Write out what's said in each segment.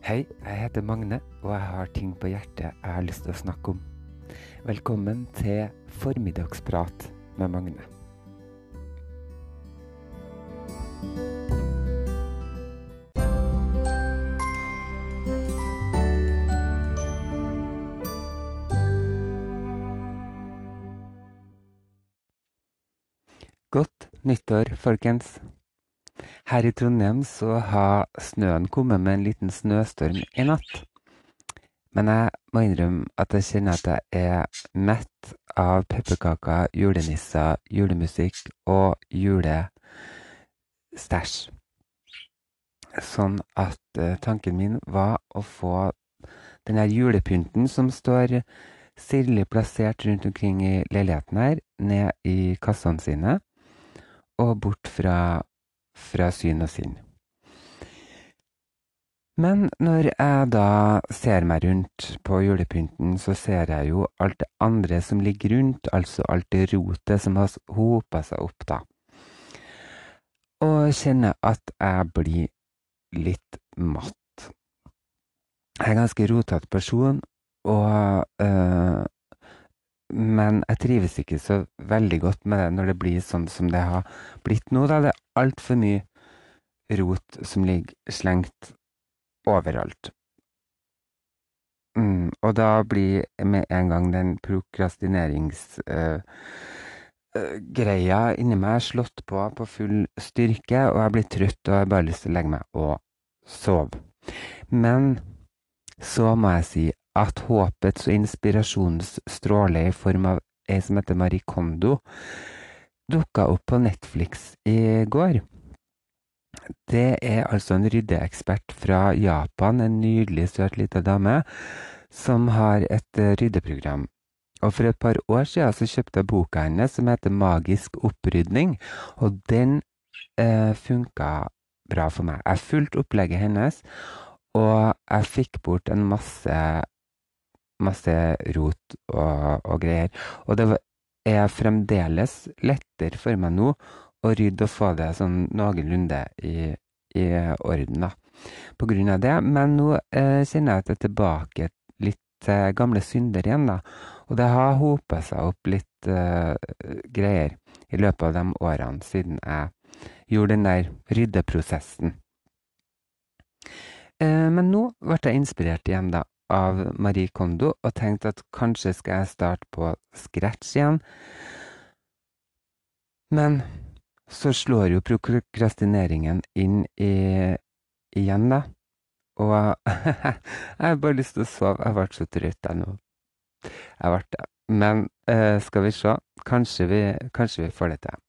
Hei, jeg heter Magne, og jeg har ting på hjertet jeg har lyst til å snakke om. Velkommen til Formiddagsprat med Magne. Godt nyttår, folkens. Her i Trondheim så har snøen kommet med en liten snøstorm i natt. Men jeg må innrømme at jeg kjenner at jeg er mett av pepperkaker, julenisser, julemusikk og julestæsj. Sånn at uh, tanken min var å få den her julepynten som står sirlig plassert rundt omkring i leiligheten her, ned i kassene sine, og bort fra fra syn og sinn. Men når jeg da ser meg rundt på julepynten, så ser jeg jo alt det andre som ligger rundt, altså alt det rotet som har hopa seg opp, da. Og kjenner at jeg blir litt matt. Jeg er en ganske rotete person, og øh, men jeg trives ikke så veldig godt med det når det blir sånn som det har blitt nå. Da. Det er altfor mye rot som ligger slengt overalt. Mm, og da blir med en gang den prokrastineringsgreia uh, uh, inni meg slått på på full styrke, og jeg blir trøtt og har bare lyst til å legge meg og sove. Men så må jeg si at håpets og inspirasjonens stråle i form av ei som heter Marie Kondo, dukka opp på Netflix i går. Det er altså en ryddeekspert fra Japan, en nydelig, søt lita dame, som har et eh, ryddeprogram. Og for et par år siden så kjøpte jeg boka hennes som heter Magisk opprydning, og den eh, funka bra for meg. Jeg fulgte opplegget hennes, og jeg fikk bort en masse masse rot og, og greier. Og det er fremdeles lettere for meg nå å rydde og få det sånn noenlunde i, i orden, da. På grunn av det. Men nå eh, kjenner jeg at jeg er tilbake litt til gamle synder igjen, da. Og det har hopa seg opp litt eh, greier i løpet av de årene siden jeg gjorde den der ryddeprosessen. Eh, men nå ble jeg inspirert igjen, da, av Marie Kondo og tenkte at kanskje skal jeg starte på scratch igjen. Men så slår jo prokrastineringen inn i, igjen, da. Og jeg har bare lyst til å sove. Jeg ble så trøtt jeg nå. Jeg ble det. Men eh, skal vi se. Kanskje vi, kanskje vi får det til.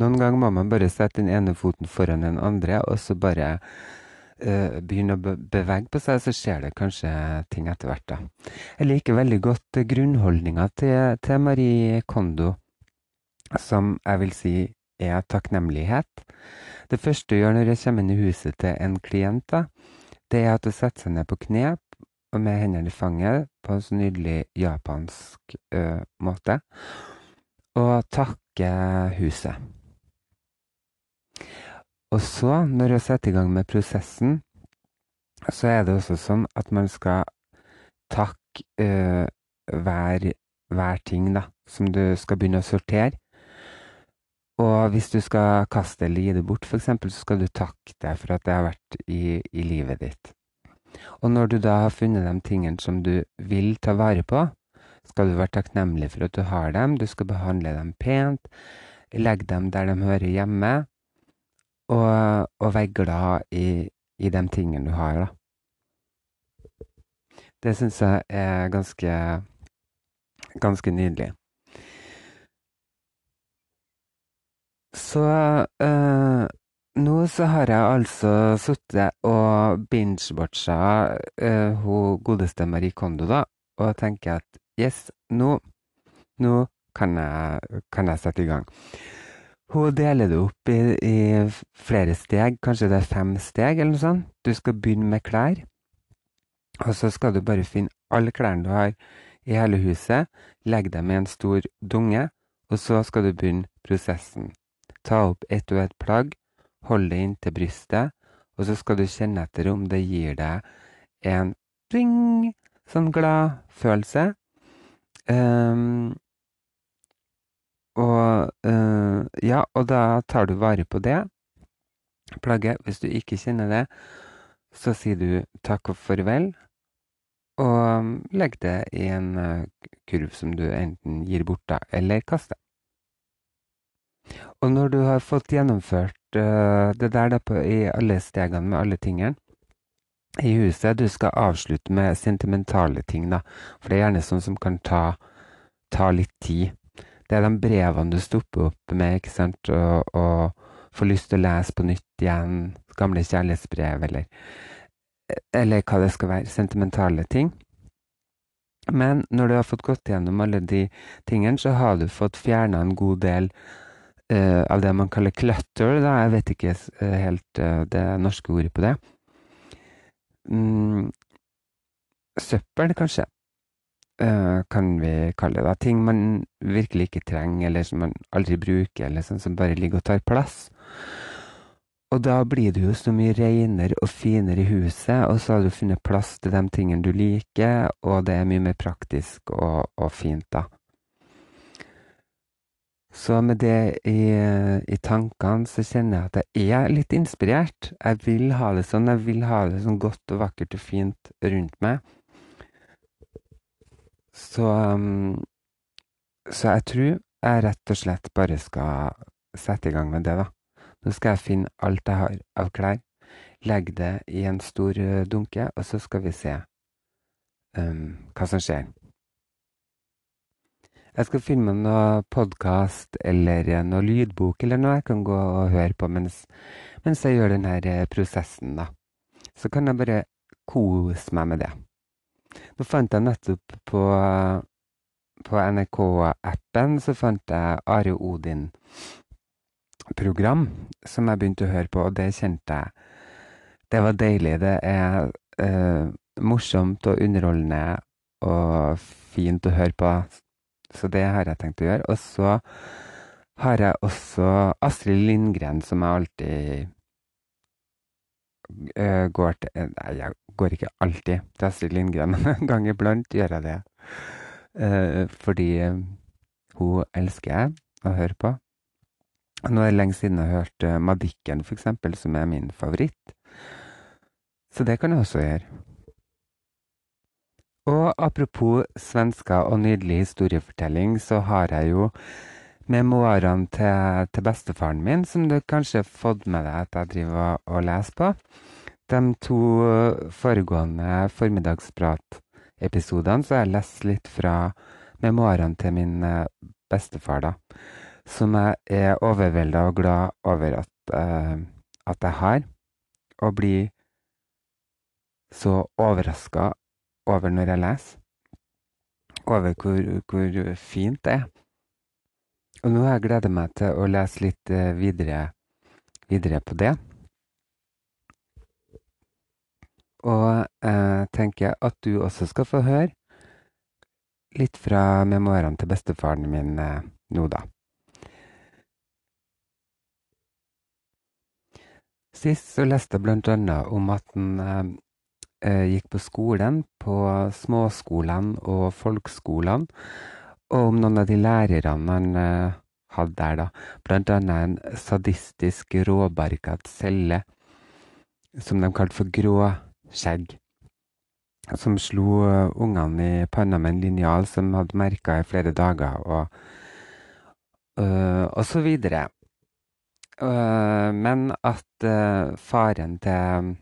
Noen ganger må man bare sette den ene foten foran den andre, og så bare uh, begynner å bevege på seg, så skjer det kanskje ting etter hvert. da. Jeg liker veldig godt grunnholdninga til, til Marie Kondo, som jeg vil si er takknemlighet. Det første hun gjør når jeg kommer inn i huset til en klient, da, det er at hun setter seg ned på kne og med hendene i fanget på en så nydelig japansk uh, måte, og takker huset. Og så, når jeg setter i gang med prosessen, så er det også sånn at man skal takke uh, hver, hver, ting da, som du skal begynne å sortere. Og hvis du skal kaste eller gi det bort, f.eks., så skal du takke deg for at det har vært i, i livet ditt. Og når du da har funnet de tingene som du vil ta vare på, skal du være takknemlig for at du har dem. Du skal behandle dem pent, legge dem der de hører hjemme, og, og være glad i, i de tingene du har, da. Det syns jeg er ganske, ganske nydelig. Så øh, nå så har jeg altså sittet og binge-watcha øh, hun godeste Marie Kondo, da, og tenker at yes, nå, nå kan jeg, kan jeg sette i gang. Hun deler det opp i, i, flere steg, kanskje det er fem steg eller noe sånt. Du skal begynne med klær, og så skal du bare finne alle klærne du har i hele huset, legge dem i en stor dunge, og så skal du begynne prosessen. Ta opp ett og ett plagg, hold det inntil brystet, Og så skal du kjenne etter om det gir deg en ring, sånn glad følelse. Um, og uh, ja, og da tar du vare på det plagget. Hvis du ikke kjenner det, så sier du takk og farvel, og legg det i en uh, kurv som du enten gir bort da, eller kaster. Og når du har fått gjennomført uh, det der da på, i alle stegene med alle tingene i huset, du skal avslutte med sentimentale ting, da. For det er gjerne sånn som kan ta, ta litt tid. Det er de brevene du stopper opp med, ikke sant, og, og får lyst til å lese på nytt igjen. Gamle kjærlighetsbrev, eller, eller hva det skal være. Sentimentale ting. Men når du har fått gått gjennom alle de tingene, så har du fått fjerna en god del uh, av det man kaller clutter. Da. Jeg vet ikke uh, helt uh, det norske ordet på det. Mm, søppel, kanskje, kan vi kalle det. da. Ting man virkelig ikke trenger, eller som man aldri bruker, eller sånn som bare ligger og tar plass. Og da blir det jo så mye renere og finere i huset, og så har du funnet plass til de tingene du liker, og det er mye mer praktisk og, og fint, da. Så med det i, i, tankene så kjenner jeg at jeg er litt inspirert. Jeg vil ha det sånn. Jeg vil ha det sånn godt og vakkert og fint rundt meg. Så um, Så jeg tror jeg rett og slett bare skal sette i gang med det, da. Nå skal jeg finne alt jeg har av klær, legge det i en stor uh, dunke, og så skal vi se um, hva som skjer. Jeg skal filme noe podkast eller noe lydbok eller noe jeg kan gå og høre på mens, mens jeg gjør denne eh, prosessen, da. Så kan jeg bare kose meg med det. Nå fant jeg nettopp på, på NRK-appen så fant jeg Are Odin program som jeg begynte å høre på, og det kjente jeg Det var deilig. Det er eh, morsomt og underholdende og fint å høre på så det har jeg tenkt å gjøre. Og så har jeg også Astrid Lindgren, som jeg alltid går til Nei, jeg går ikke alltid til Astrid Lindgren, men en gang iblant gjør jeg det. Uh, fordi hun elsker jeg å høre på. Nå er det lenge siden jeg har hørt Madikken, for eksempel, som er min favoritt. Så det kan jeg også gjøre. Og apropos svensker og nydelig historiefortelling, så har jeg jo memoarene til, til bestefaren min, som du kanskje har fått med deg at jeg driver og leser på. De to foregående formiddagsprat-episodene så har jeg lest litt fra memoarene til min eh, bestefar, da. Som jeg er overvelda og glad over at, uh, at jeg har. Og blir så overraska over når jeg leser. Over hvor, hvor fint det er. Og nå har jeg gleda meg til å lese litt eh, videre, videre på det. Og eh, tenker at du også skal få høre litt fra memoarene til bestefaren min eh, nå, da. Sist så leste jeg blant annet om at han Eh, gikk på skolen, på småskolene og folkskolene, og om noen av de lærerne han eh, hadde der, da. Blant annet en sadistisk råbarket celle som de kalte for Gråskjegg. Som slo uh, ungene i panna med en linjal som hadde merka i flere dager, og, uh, og så videre. Uh, men at faren til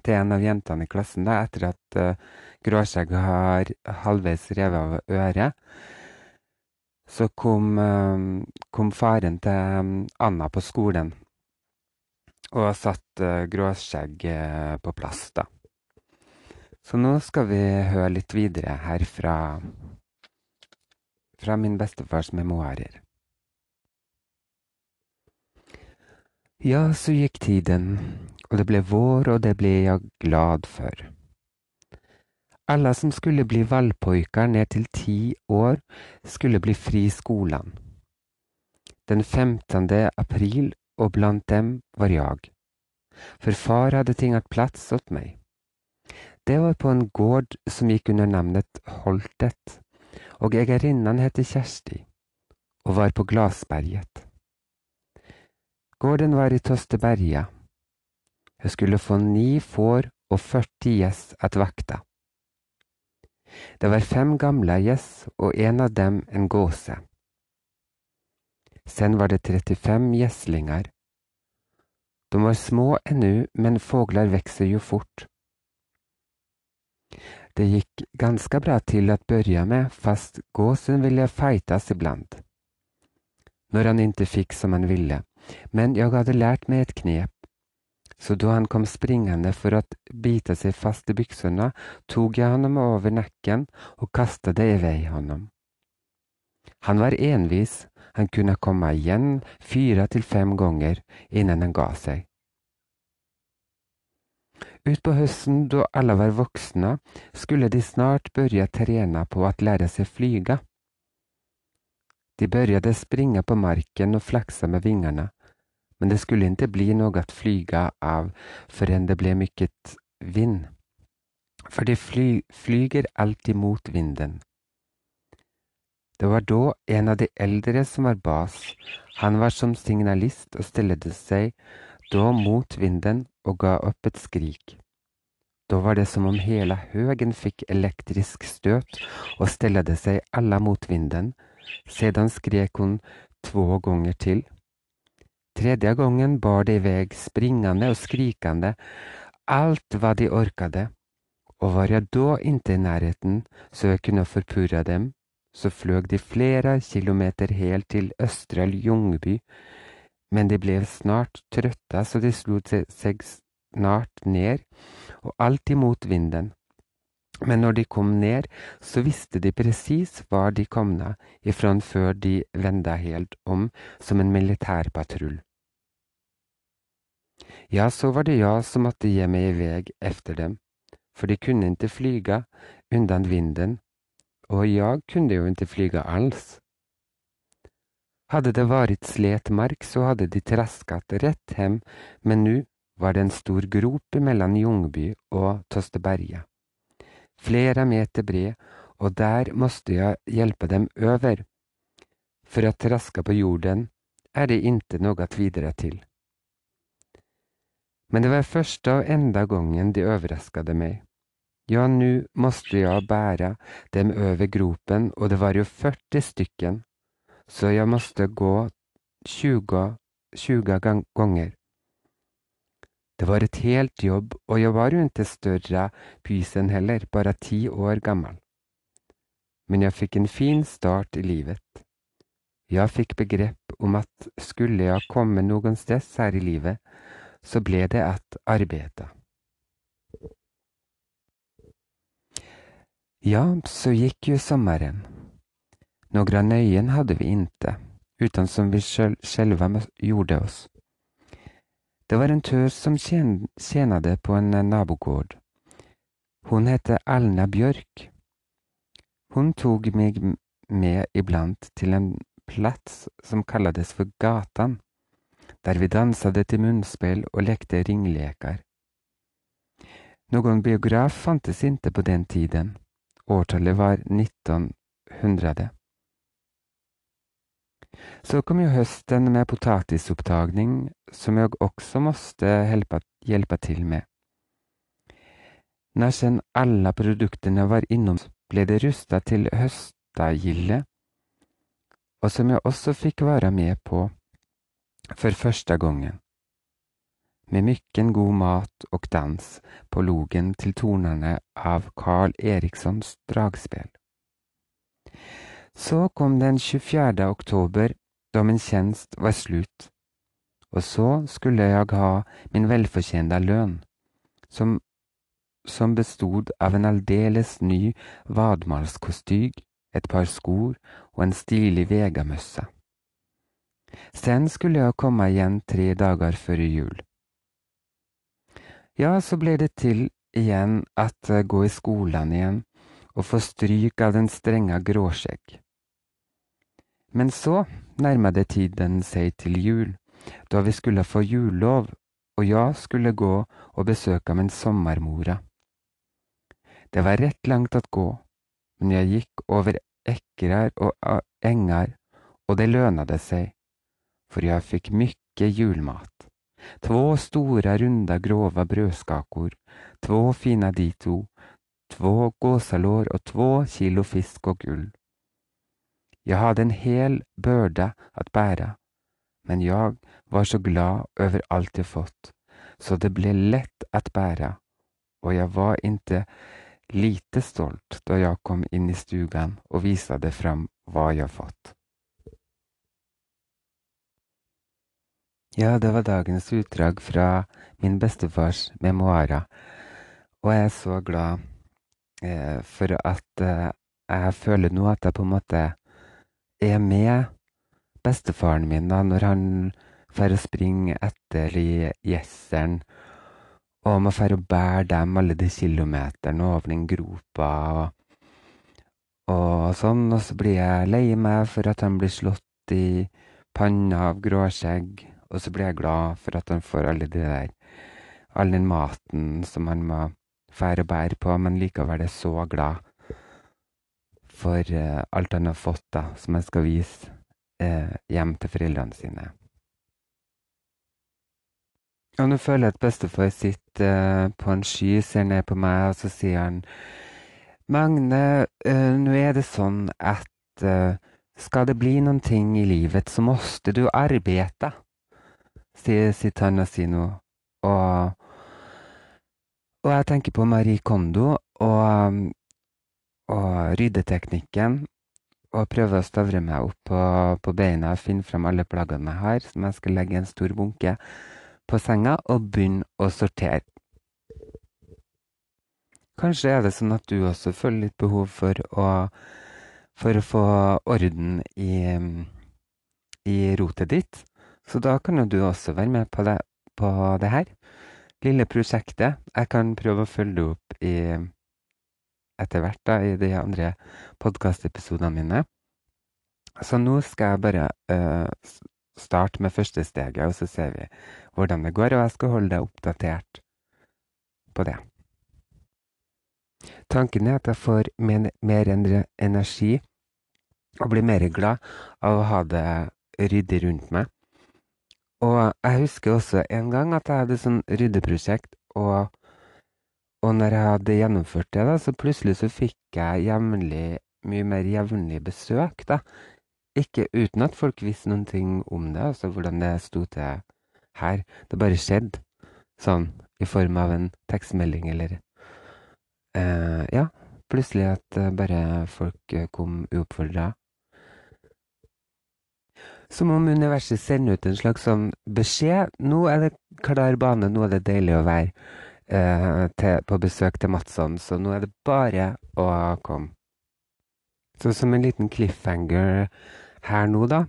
til en av jentene i klassen da, etter at uh, Gråskjegg har halvveis revet av øret. Så kom, uh, kom faren til um, Anna på skolen og satte uh, Gråskjegg på plass, da. Så nå skal vi høre litt videre her fra, fra min bestefars memoarer. Ja, så gikk tiden, og det ble vår, og det ble jeg glad for. Alle som skulle bli valpojkar ned til ti år, skulle bli fri skolan. Den 15. april, og blant dem var jeg. for far hadde tinget plass åt meg. Det var på en gård som gikk under navnet Holtet, og egerinnan het Kjersti og var på Glasberget. Gården var i Tosteberga. Jeg skulle få ni får og 40 gjess at vakta. Det var fem gamle gjess og en av dem en gåse. Sen var det 35 gjeslinger. De var små ennå, men fåglar växer jo fort. Det gikk ganske bra til å begynne med, fast gåsen ville fightas ibland. Når han ikke fikk som han ville, men jeg hadde lært meg et knep. Så da han kom springende for å bite seg fast i byksene, tog jeg ham over nakken og kastet i vei honom. Han var envis, han kunne komme igjen fire til fem ganger innen han ga seg. Utpå høsten, da alle var voksne, skulle de snart begynne trene på å lære seg flyga. De begynte springe på marken og flaksa med vingarna, men det skulle ikke bli att flyga av förrän det ble mycket vind. For de fly, flyger alltid mot vinden. Det var da en av de eldre som var bas. Han var som signalist og stellede seg da mot vinden og ga opp et skrik. Da var det som om hele høgen fikk elektrisk støt og stellede seg alle mot vinden. Sedan skrek hun två ganger til. Tredje gangen bar de vei springende og skrikende. Alt hva de orkade, og var jeg da ikke i nærheten så jeg kunne forpurre dem, så fløg de flere kilometer helt til Østrøl Ljungby, men de ble snart trøtte så de slo seg snart ned, og alt imot vinden. Men når de kom ned, så visste de presis hvor de komna ifrån før de venda helt om som en militærpatrull. Ja, så var det jeg som måtte meg i vei efter dem, for de kunne ikke flyga undan vinden, og jeg kunne jo ikke flyga alls. Hadde det vært slet mark, så hadde de traskat rett hjem, men nå var det en stor grop mellom Ljungby og Tosteberga flera meter bred, og der måste jeg hjelpe dem over. For å traska på jorden er det ikke noe videre til. Men det var første og enda gangen de overraskade meg. Ja, nu måste jeg bære dem over gropen, og det var jo 40 stykken, så jeg måste gå 20, 20 ganger. Det var et helt jobb, og jeg var jo ikke større pysen heller, bare ti år gammel. Men jeg fikk en fin start i livet. Jeg fikk begrepp om at skulle jeg komme noen sted her i livet, så ble det at arbeta. Ja, så gikk jo sommeren. Några nöjen hadde vi ikke, utan som vi själva gjorde oss. Det var en tøs som tjenade på en eh, nabogård. Hun hette Alna Bjørk. Hun tok meg med iblant til en plats som kallades for Gatan, der vi dansade til munnspill og lekte ringlekar. Noen biograf fantes ikke på den tiden. Årtallet var 1900. Så kom jo høsten med potatisopptagning, som jeg også måtte hjelpe, hjälpa til med. Når sen alle produktene var innom, ble det rusta til høstagilde, og som jeg også fikk være med på for første gangen. Med mykken god mat og dans på logen til tonene av Carl Erikssons dragspill. Så kom den 24. oktober, da min tjenest var slutt, og så skulle jeg ha min velfortjente lønn, som, som bestod av en aldeles ny vadmalskostyg, et par skor og en stilig vegamøsse. Sen skulle jeg komme igjen tre dager før jul. Ja, så ble det til igjen at gå i skolen igjen og få stryk av den strenge gråskjegg. Men så nærma tiden seg til jul, da vi skulle få jullov, og jeg skulle gå og besøke min sommermora. Det var rett langt å gå, men jeg gikk over ekrar og engar, og det lønade seg, for jeg fikk mykje julmat. Två stora runda grova brödskakor, två fina dito, två gåsalår och två kilo fisk och gull. Jag hade en hel börda att bära, men jag var så glad över allt jag fått, så det blev lätt att bära, och jag var inte lite stolt då jag kom in i stugan och visade fram vad jag fått. Ja, det var dagens utdrag fra min bestefars memoarer, og jeg er så glad for at eh, jeg føler nå at jeg på en måte er med bestefaren min da, når han drar og springer etter gjesseren og må dra og bære dem alle de kilometerne over den gropa og, og sånn, og så blir jeg lei meg for at han blir slått i panna av gråskjegg. Og så blir jeg glad for at han får alle de der all den maten som han må fære å bære på, men likevel er så glad for eh, alt han har fått, da, som han skal vise eh, hjem til foreldrene sine. Og nå føler jeg at bestefar sitter uh, på en sky, ser ned på meg, og så sier han Magne, nå er det sånn at skal det bli noen ting i livet, så måste du arbeide sier, sier noe. Og, og jeg tenker på Marie Kondo og, og ryddeteknikken. Og prøver å stavre meg opp på, på beina og finne frem alle plaggene jeg har, som jeg skal legge i en stor bunke på senga, og begynne å sortere. Kanskje er det sånn at du også føler litt behov for å, for å få orden i, i rotet ditt. Så da kan jo du også være med på det, på det her lille prosjektet. Jeg kan prøve å følge det opp i etter hvert da, i de andre podkastepisodene mine. Så nå skal jeg bare uh, starte med første steget, og så ser vi hvordan det går. Og jeg skal holde deg oppdatert på det. Tanken er at jeg får mer, energi og blir mer glad av å ha det ryddig rundt meg. Og jeg husker også en gang at jeg hadde sånn ryddeprosjekt, og, og når jeg hadde gjennomført det, da, så plutselig så fikk jeg jevnlig, mye mer jevnlig besøk, da. Ikke uten at folk visste noen ting om det, altså hvordan det sto til her. Det bare skjedde. Sånn i form av en tekstmelding eller eh, Ja, plutselig at eh, bare folk eh, kom uoppfordra som om universet sender ut en slags sånn beskjed. Nå er det klar bane, nå er det deilig å være eh, til, på besøk til Madsson, så nå er det bare å komme. Så som en liten cliffhanger her nå, da,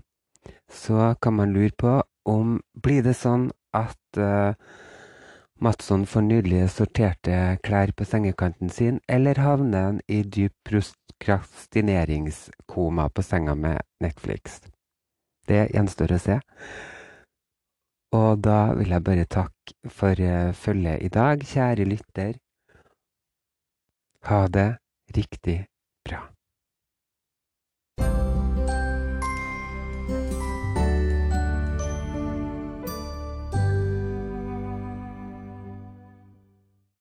så kan man lure på om blir det sånn at eh, Madsson får nydelige sorterte klær på sengekanten sin, eller havner han i dyp prokrastineringskoma på senga med Netflix? Det gjenstår å se. Og da vil jeg bare takke for eh, følget i dag, kjære lytter. Ha det riktig